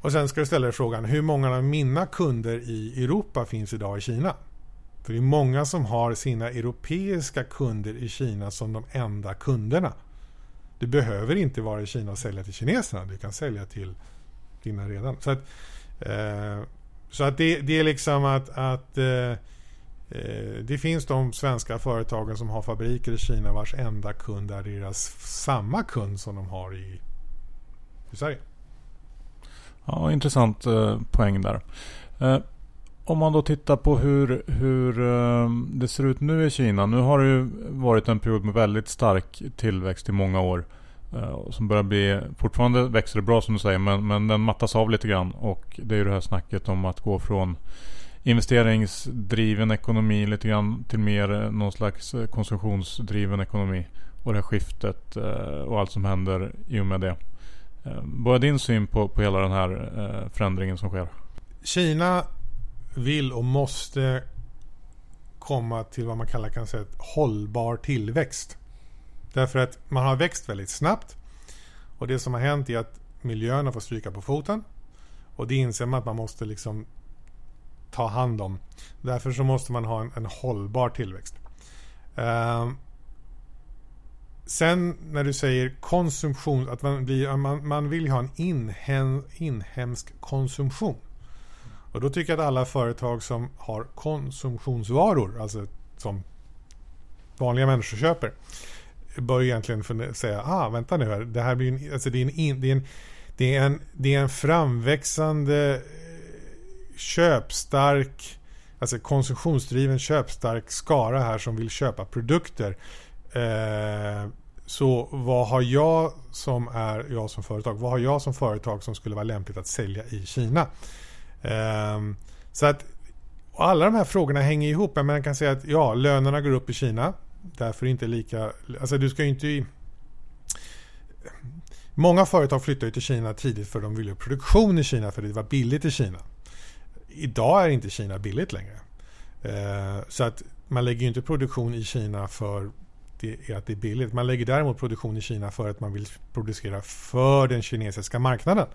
Och sen ska du ställa dig frågan hur många av mina kunder i Europa finns idag i Kina? För det är många som har sina europeiska kunder i Kina som de enda kunderna. Du behöver inte vara i Kina och sälja till kineserna. Du kan sälja till dina redan. Så att, eh, så att det, det, är liksom att, att eh, eh, det finns de svenska företagen som har fabriker i Kina vars enda kund är deras samma kund som de har i, i Sverige. Ja, intressant eh, poäng där. Eh, om man då tittar på hur, hur eh, det ser ut nu i Kina. Nu har det ju varit en period med väldigt stark tillväxt i många år. Eh, som börjar bli, fortfarande växer det bra som du säger men, men den mattas av lite grann. Och det är ju det här snacket om att gå från investeringsdriven ekonomi lite grann till mer eh, någon slags eh, konsumtionsdriven ekonomi. Och det här skiftet och allt som händer i och med det. Vad är din syn på, på hela den här förändringen som sker? Kina vill och måste komma till vad man kallar kan säga, hållbar tillväxt. Därför att man har växt väldigt snabbt och det som har hänt är att miljön har fått stryka på foten och det inser man att man måste liksom ta hand om. Därför så måste man ha en, en hållbar tillväxt. Uh, sen när du säger konsumtion, att man, blir, man, man vill ha en inhem, inhemsk konsumtion. Och då tycker jag att alla företag som har konsumtionsvaror, alltså som vanliga människor köper, bör egentligen säga, ah vänta nu här, det här blir en, alltså det är en, det är en, det är en, det är en framväxande eh, köpstark, alltså konsumtionsdriven köpstark skara här som vill köpa produkter. Eh, så vad har jag som är jag som företag, vad har jag som företag som skulle vara lämpligt att sälja i Kina? Eh, så att alla de här frågorna hänger ihop. Men man kan säga att ja, lönerna går upp i Kina. Därför inte lika... Alltså du ska ju inte... Många företag flyttar till Kina tidigt för de vill ha produktion i Kina för det var billigt i Kina. Idag är inte Kina billigt längre. Eh, så att man lägger ju inte produktion i Kina för det är att det är billigt. Man lägger däremot produktion i Kina för att man vill producera för den kinesiska marknaden.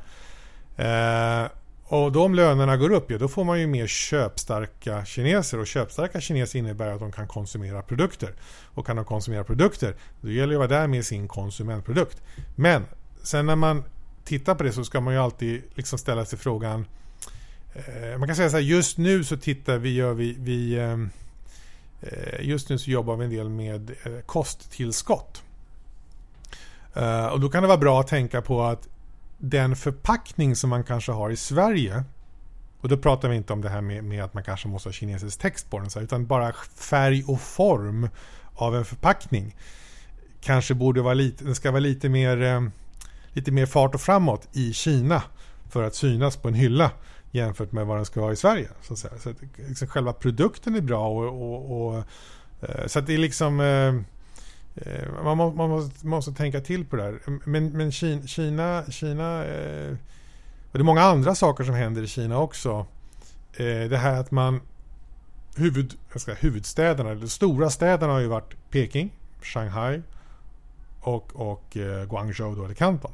Eh, och och de lönerna går upp, ja, då får man ju mer köpstarka kineser. Och köpstarka kineser innebär att de kan konsumera produkter. Och kan de konsumera produkter, då gäller det att vara där med sin konsumentprodukt. Men sen när man tittar på det så ska man ju alltid liksom ställa sig frågan eh, Man kan säga så här, just nu så tittar vi, gör vi, vi eh, eh Just nu så jobbar vi en del med eh, kosttillskott. Eh, och då kan det vara bra att tänka på att den förpackning som man kanske har i Sverige och då pratar vi inte om det här med, med att man kanske måste ha kinesisk text på den utan bara färg och form av en förpackning kanske borde vara lite, den ska vara lite mer, eh, lite mer fart och framåt i Kina för att synas på en hylla jämfört med vad den ska vara i Sverige. Så att säga. Så att, liksom, själva produkten är bra och, och, och eh, så att det är liksom Eh, Eh, man, må, man måste, måste, tänka till på det här. Men, men Kina, Kina eh, och det är många andra saker som händer i Kina också. Eh, det här att man huvud, ska, huvudstäderna, de stora städerna har ju varit Peking, Shanghai och, och eh, Guangzhou då, eller Kanton.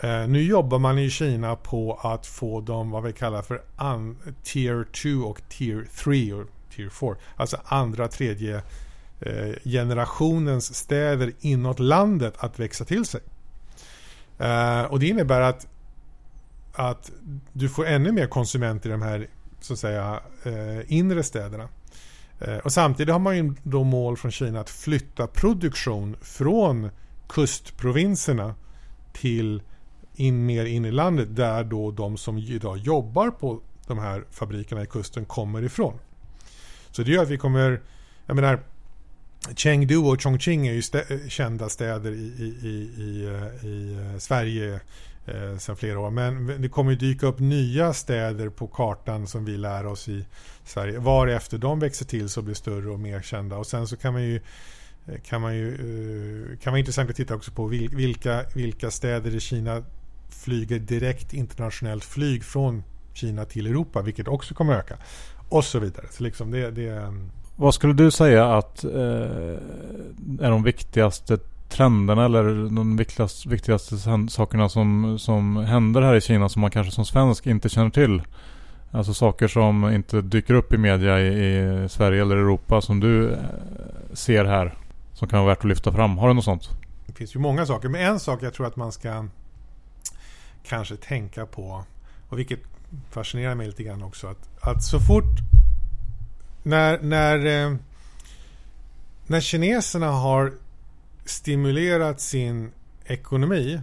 Eh, nu jobbar man i Kina på att få dem vad vi kallar för un, Tier 2 och Tier 3 och Tier 4. Alltså andra, tredje eh, Eh, generationens städer inåt landet att växa till sig. Eh, och det innebär att, att du får ännu mer konsumenter i de här så att säga eh, inre städerna. Och samtidigt har man ju då mål från Kina att flytta produktion från kustprovinserna till in mer in i landet där då de som idag jobbar på de här fabrikerna i kusten kommer ifrån. Så det gör att vi kommer, jag menar Chengdu och Chongqing är ju stä kända städer i, i, i, i, eh, i eh, Sverige eh, sedan flera år. Men det kommer ju dyka upp nya städer på kartan som vi lär oss i Sverige. Varefter de växer till så blir större och mer kända. Och sen så kan man ju eh, kan man ju kan vara intressant att titta också på vilka, vilka städer i Kina flyger direkt internationellt flyg från Kina till Europa, vilket också kommer öka. Och så vidare. Så liksom det, det, vad skulle du säga att eh, är de viktigaste trenderna eller de viktigaste, viktigaste sakerna som, som händer här i Kina som man kanske som svensk inte känner till? Alltså saker som inte dyker upp i media i, i Sverige eller Europa som du eh, ser här som kan vara värt att lyfta fram. Har du något sånt? Det finns ju många saker, men en sak jag tror att man ska kanske tänka på och vilket fascinerar mig lite grann också att, att så fort när, när, eh, när kineserna har stimulerat sin ekonomi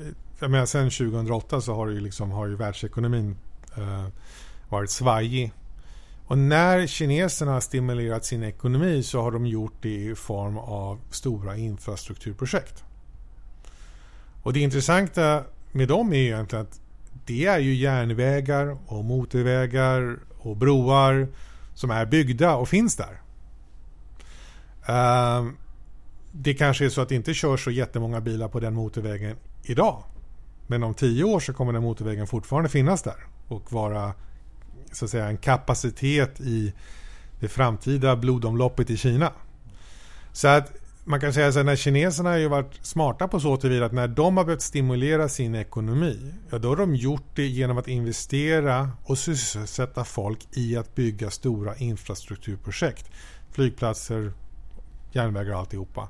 eh, jag menar sen 2008 så har ju, liksom, har ju världsekonomin eh, varit svajig. Och när kineserna har stimulerat sin ekonomi så har de gjort det i form av stora infrastrukturprojekt. Och det intressanta med dem är ju egentligen att det är ju järnvägar och motorvägar och broar som är byggda och finns där. Uh, det kanske är så att det inte körs så jättemånga bilar på den motorvägen idag. Men om tio år så kommer den motorvägen fortfarande finnas där och vara så att säga en kapacitet i det framtida blodomloppet i Kina. Så att man kan säga att när kineserna har ju varit smarta på så tillvida att när de har behövt stimulera sin ekonomi, ja då har de gjort det genom att investera och sysselsätta folk i att bygga stora infrastrukturprojekt. Flygplatser, järnvägar och alltihopa.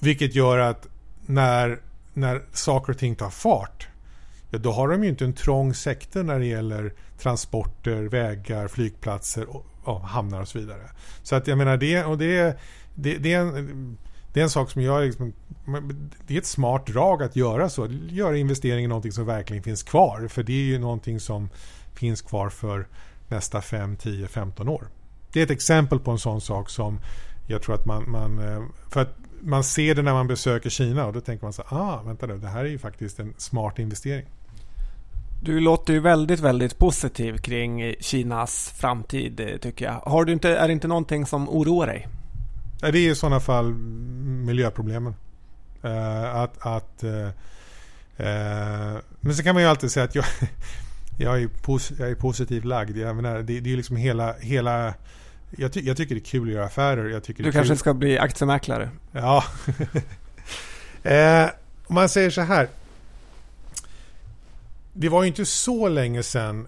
Vilket gör att när, när saker och ting tar fart, ja då har de ju inte en trång sektor när det gäller transporter, vägar, flygplatser, och, och hamnar och så vidare. Så att jag menar det, och det, det, det är en det är en sak som jag liksom, det är ett smart drag att göra så. Göra investering i någonting som verkligen finns kvar. För det är ju någonting som finns kvar för nästa 5, 10, 15 år. Det är ett exempel på en sån sak som jag tror att man, man eh, för att man ser det när man besöker Kina och då tänker man så ah, vänta nu, det här är ju faktiskt en smart investering. Du låter ju väldigt, väldigt positiv kring Kinas framtid eh, tycker jag. Har du inte, är det inte någonting som oroar dig? Det är i sådana fall miljöproblemen. Uh, att, att, uh, uh, men så kan man ju alltid säga att jag, jag, är, pos, jag är positivt lagd. Jag menar, det, det är liksom hela, hela jag, ty, jag, tycker det är kul att göra affärer. Jag tycker du kanske kul. ska bli aktiemäklare? Ja. om man säger så här. Det var ju inte så länge sedan.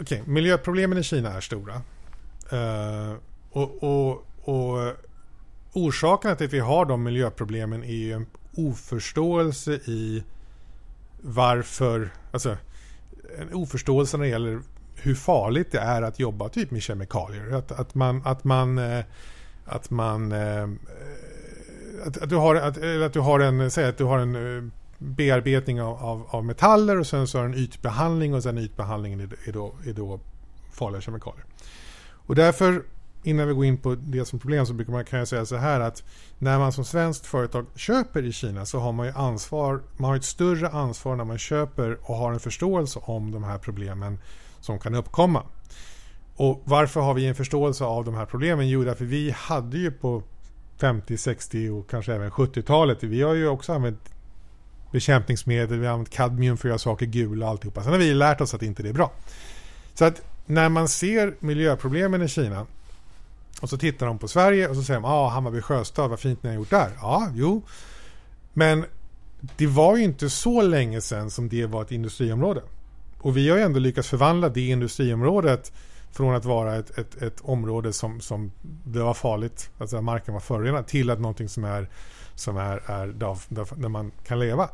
Okay, miljöproblemen i Kina är stora. och, och, och orsakerna till att vi har de miljöproblemen är ju en oförståelse i varför, alltså en oförståelse när det gäller hur farligt det är att jobba typ med kemikalier. Att, att man, att man, eh, att man, eh, att, att, du har, att, att du har en, säg att du har en eh, bearbetning av, av, av, metaller och sen så har du en ytbehandling och sen ytbehandlingen är, är, då, är då farliga kemikalier. Och därför innan vi går in på det som problem så brukar man, kan jag säga så här att när man som svenskt företag köper i Kina så har man ju ansvar, man har ett större ansvar när man köper och har en förståelse om de här problemen som kan uppkomma. Och varför har vi en förståelse av de här problemen? Jo, därför vi hade ju på 50, 60 och kanske även 70-talet, vi har ju också använt bekämpningsmedel, vi har använt kadmium för att göra saker gula och alltihopa. Sen har vi lärt oss att inte det är bra. Så att när man ser miljöproblemen i Kina och så tittar de på Sverige och så säger de ah, Hammarby Sjöstad, vad fint ni har gjort där. Ja, jo. Men det var ju inte så länge sedan som det var ett industriområde. Och vi har ju ändå lyckats förvandla det industriområdet från att vara ett, ett, ett område som, som det var farligt, alltså marken var förorenad, till att någonting som är, som är, är där, där, man kan leva.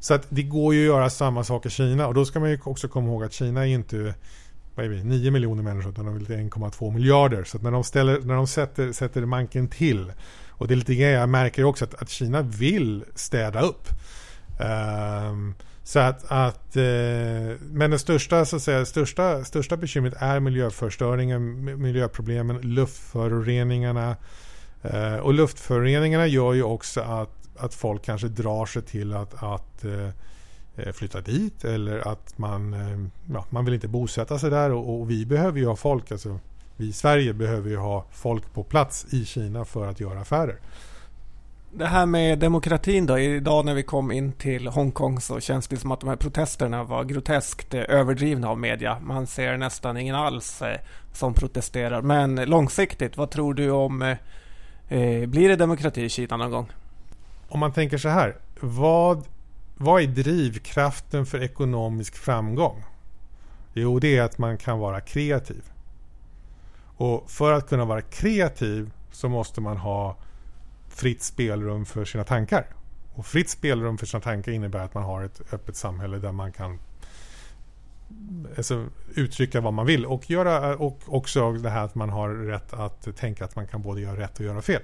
Så att det går ju att göra samma sak i Kina och då ska man ju också komma ihåg att Kina är ju inte vad är vi, 9 miljoner människor utan de vill till 1,2 miljarder. Så att när de, ställer, när de sätter, sätter manken till och det är lite grejer jag märker också att, att Kina vill städa upp. Um, så att, att eh, men det största, så att säga, största, största bekymret är miljöförstöringen, miljöproblemen, luftföroreningarna. Eh, och luftföroreningarna gör ju också att, att folk kanske drar sig till att, att eh flytta dit eller att man, eh, ja, man vill inte bosätta sig där och, och, vi behöver ju ha folk, alltså vi i Sverige behöver ju ha folk på plats i Kina för att göra affärer. Det här med demokratin då. Idag när vi kom in till Hongkong så känns det som att de här protesterna var groteskt överdrivna av media. Man ser nästan ingen alls eh, som protesterar. Men långsiktigt, vad tror du om... Eh, eh, blir det demokrati i Kina någon gång? Om man tänker så här. Vad, vad är drivkraften för ekonomisk framgång? Jo, det är att man kan vara kreativ. Och för att kunna vara kreativ så måste man ha fritt spelrum för sina tankar. Och fritt spelrum för sina tankar innebär att man har ett öppet samhälle där man kan alltså, uttrycka vad man vill och, göra, och också det här att man har rätt att tänka att man kan både göra rätt och göra fel.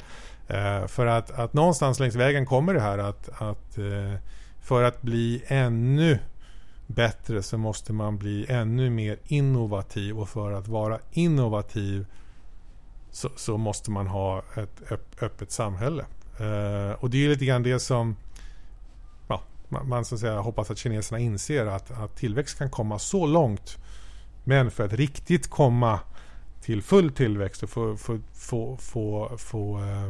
Eh, för att, att någonstans längs vägen kommer det här att, att eh, för att bli ännu bättre så måste man bli ännu mer innovativ och för att vara innovativ så, så måste man ha ett öppet samhälle. Eh, och det är lite grann det som ja, man, man så att säga, hoppas att kineserna inser att, att tillväxt kan komma så långt. Men för att riktigt komma till full tillväxt och få, få, få, få, få eh,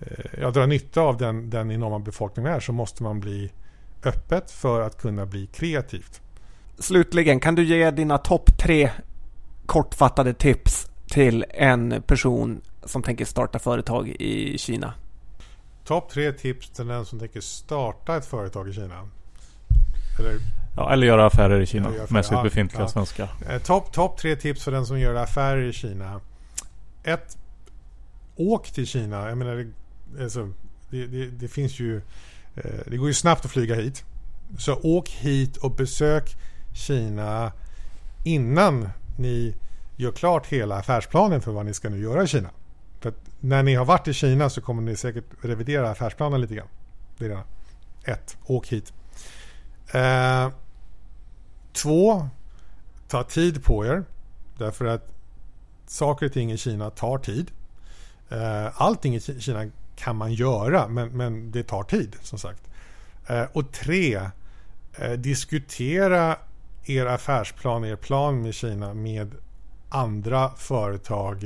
eh ja, dra nytta av den, den enorma befolkningen är så måste man bli öppet för att kunna bli kreativt. Slutligen, kan du ge dina topp tre kortfattade tips till en person som tänker starta företag i Kina? Topp tre tips till den som tänker starta ett företag i Kina. Eller, ja, eller göra affärer i Kina affärer. med sitt befintliga ja. svenska. Eh, Topp top tre tips för den som gör affärer i Kina. Ett, åk till Kina. Jag menar, det, alltså, det, det, det finns ju... Eh, det går ju snabbt att flyga hit. Så åk hit och besök Kina innan ni gör klart hela affärsplanen för vad ni ska nu göra i Kina. För när ni har varit i Kina så kommer ni säkert revidera affärsplanen lite grann. Det är det ett. Åk hit. Eh, två. Ta tid på er. Därför att saker och ting i Kina tar tid. Eh, allting i Kina kan man göra men, men det tar tid som sagt. Eh, och tre. Eh, diskutera er affärsplan, er plan med Kina med andra företag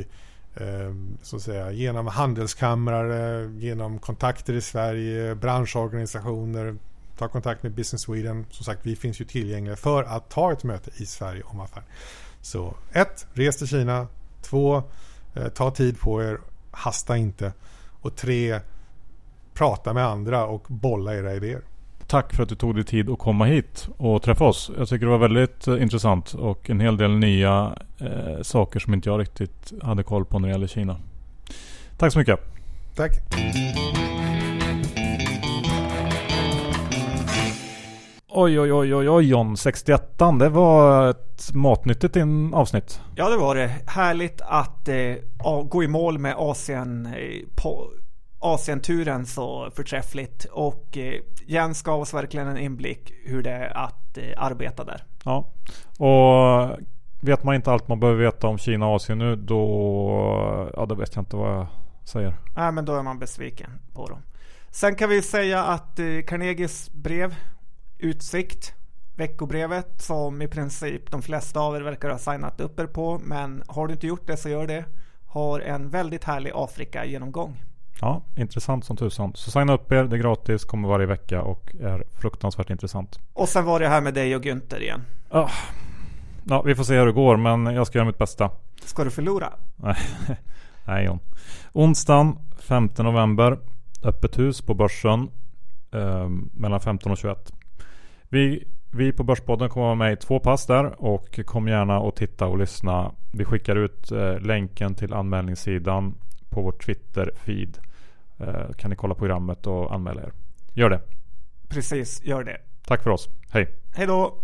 eh, så att säga, genom handelskamrar, genom kontakter i Sverige, branschorganisationer, ta kontakt med Business Sweden. Som sagt, vi finns ju tillgängliga för att ta ett möte i Sverige om affär. Så ett, res till Kina. Två, eh, ta tid på er, hasta inte. Och tre, prata med andra och bolla era idéer. Tack för att du tog dig tid att komma hit och träffa oss. Jag tycker det var väldigt eh, intressant och en hel del nya eh, saker som inte jag riktigt hade koll på när det gäller Kina. Tack så mycket. Tack. Oj, oj, oj, oj, oj John. 61 Det var ett matnyttigt avsnitt. Ja, det var det. Härligt att eh, gå i mål med Asien eh, på Asienturen så förträffligt och eh, Jens gav oss verkligen en inblick hur det är att eh, arbeta där. Ja, och vet man inte allt man behöver veta om Kina och Asien nu då, ja då vet jag inte vad jag säger. Nej men då är man besviken på dem. Sen kan vi säga att eh, Carnegies brev Utsikt veckobrevet som i princip de flesta av er verkar ha signat upp er på men har du inte gjort det så gör det. Har en väldigt härlig Afrika genomgång. Ja, intressant som tusan. Så signa upp er, det är gratis, kommer varje vecka och är fruktansvärt intressant. Och sen var det här med dig och Günther igen. Oh. Ja, vi får se hur det går, men jag ska göra mitt bästa. Ska du förlora? Nej, John. Onsdagen 5 november. Öppet hus på Börsen. eh, mellan 15 och 21. Vi, vi på Börspodden kommer vara med i två pass där och kom gärna och titta och lyssna. Vi skickar ut eh, länken till anmälningssidan på vår Twitter-feed. Eh, kan ni kolla programmet och anmäla er. Gör det. Precis, gör det. Tack för oss. Hej. Hej då!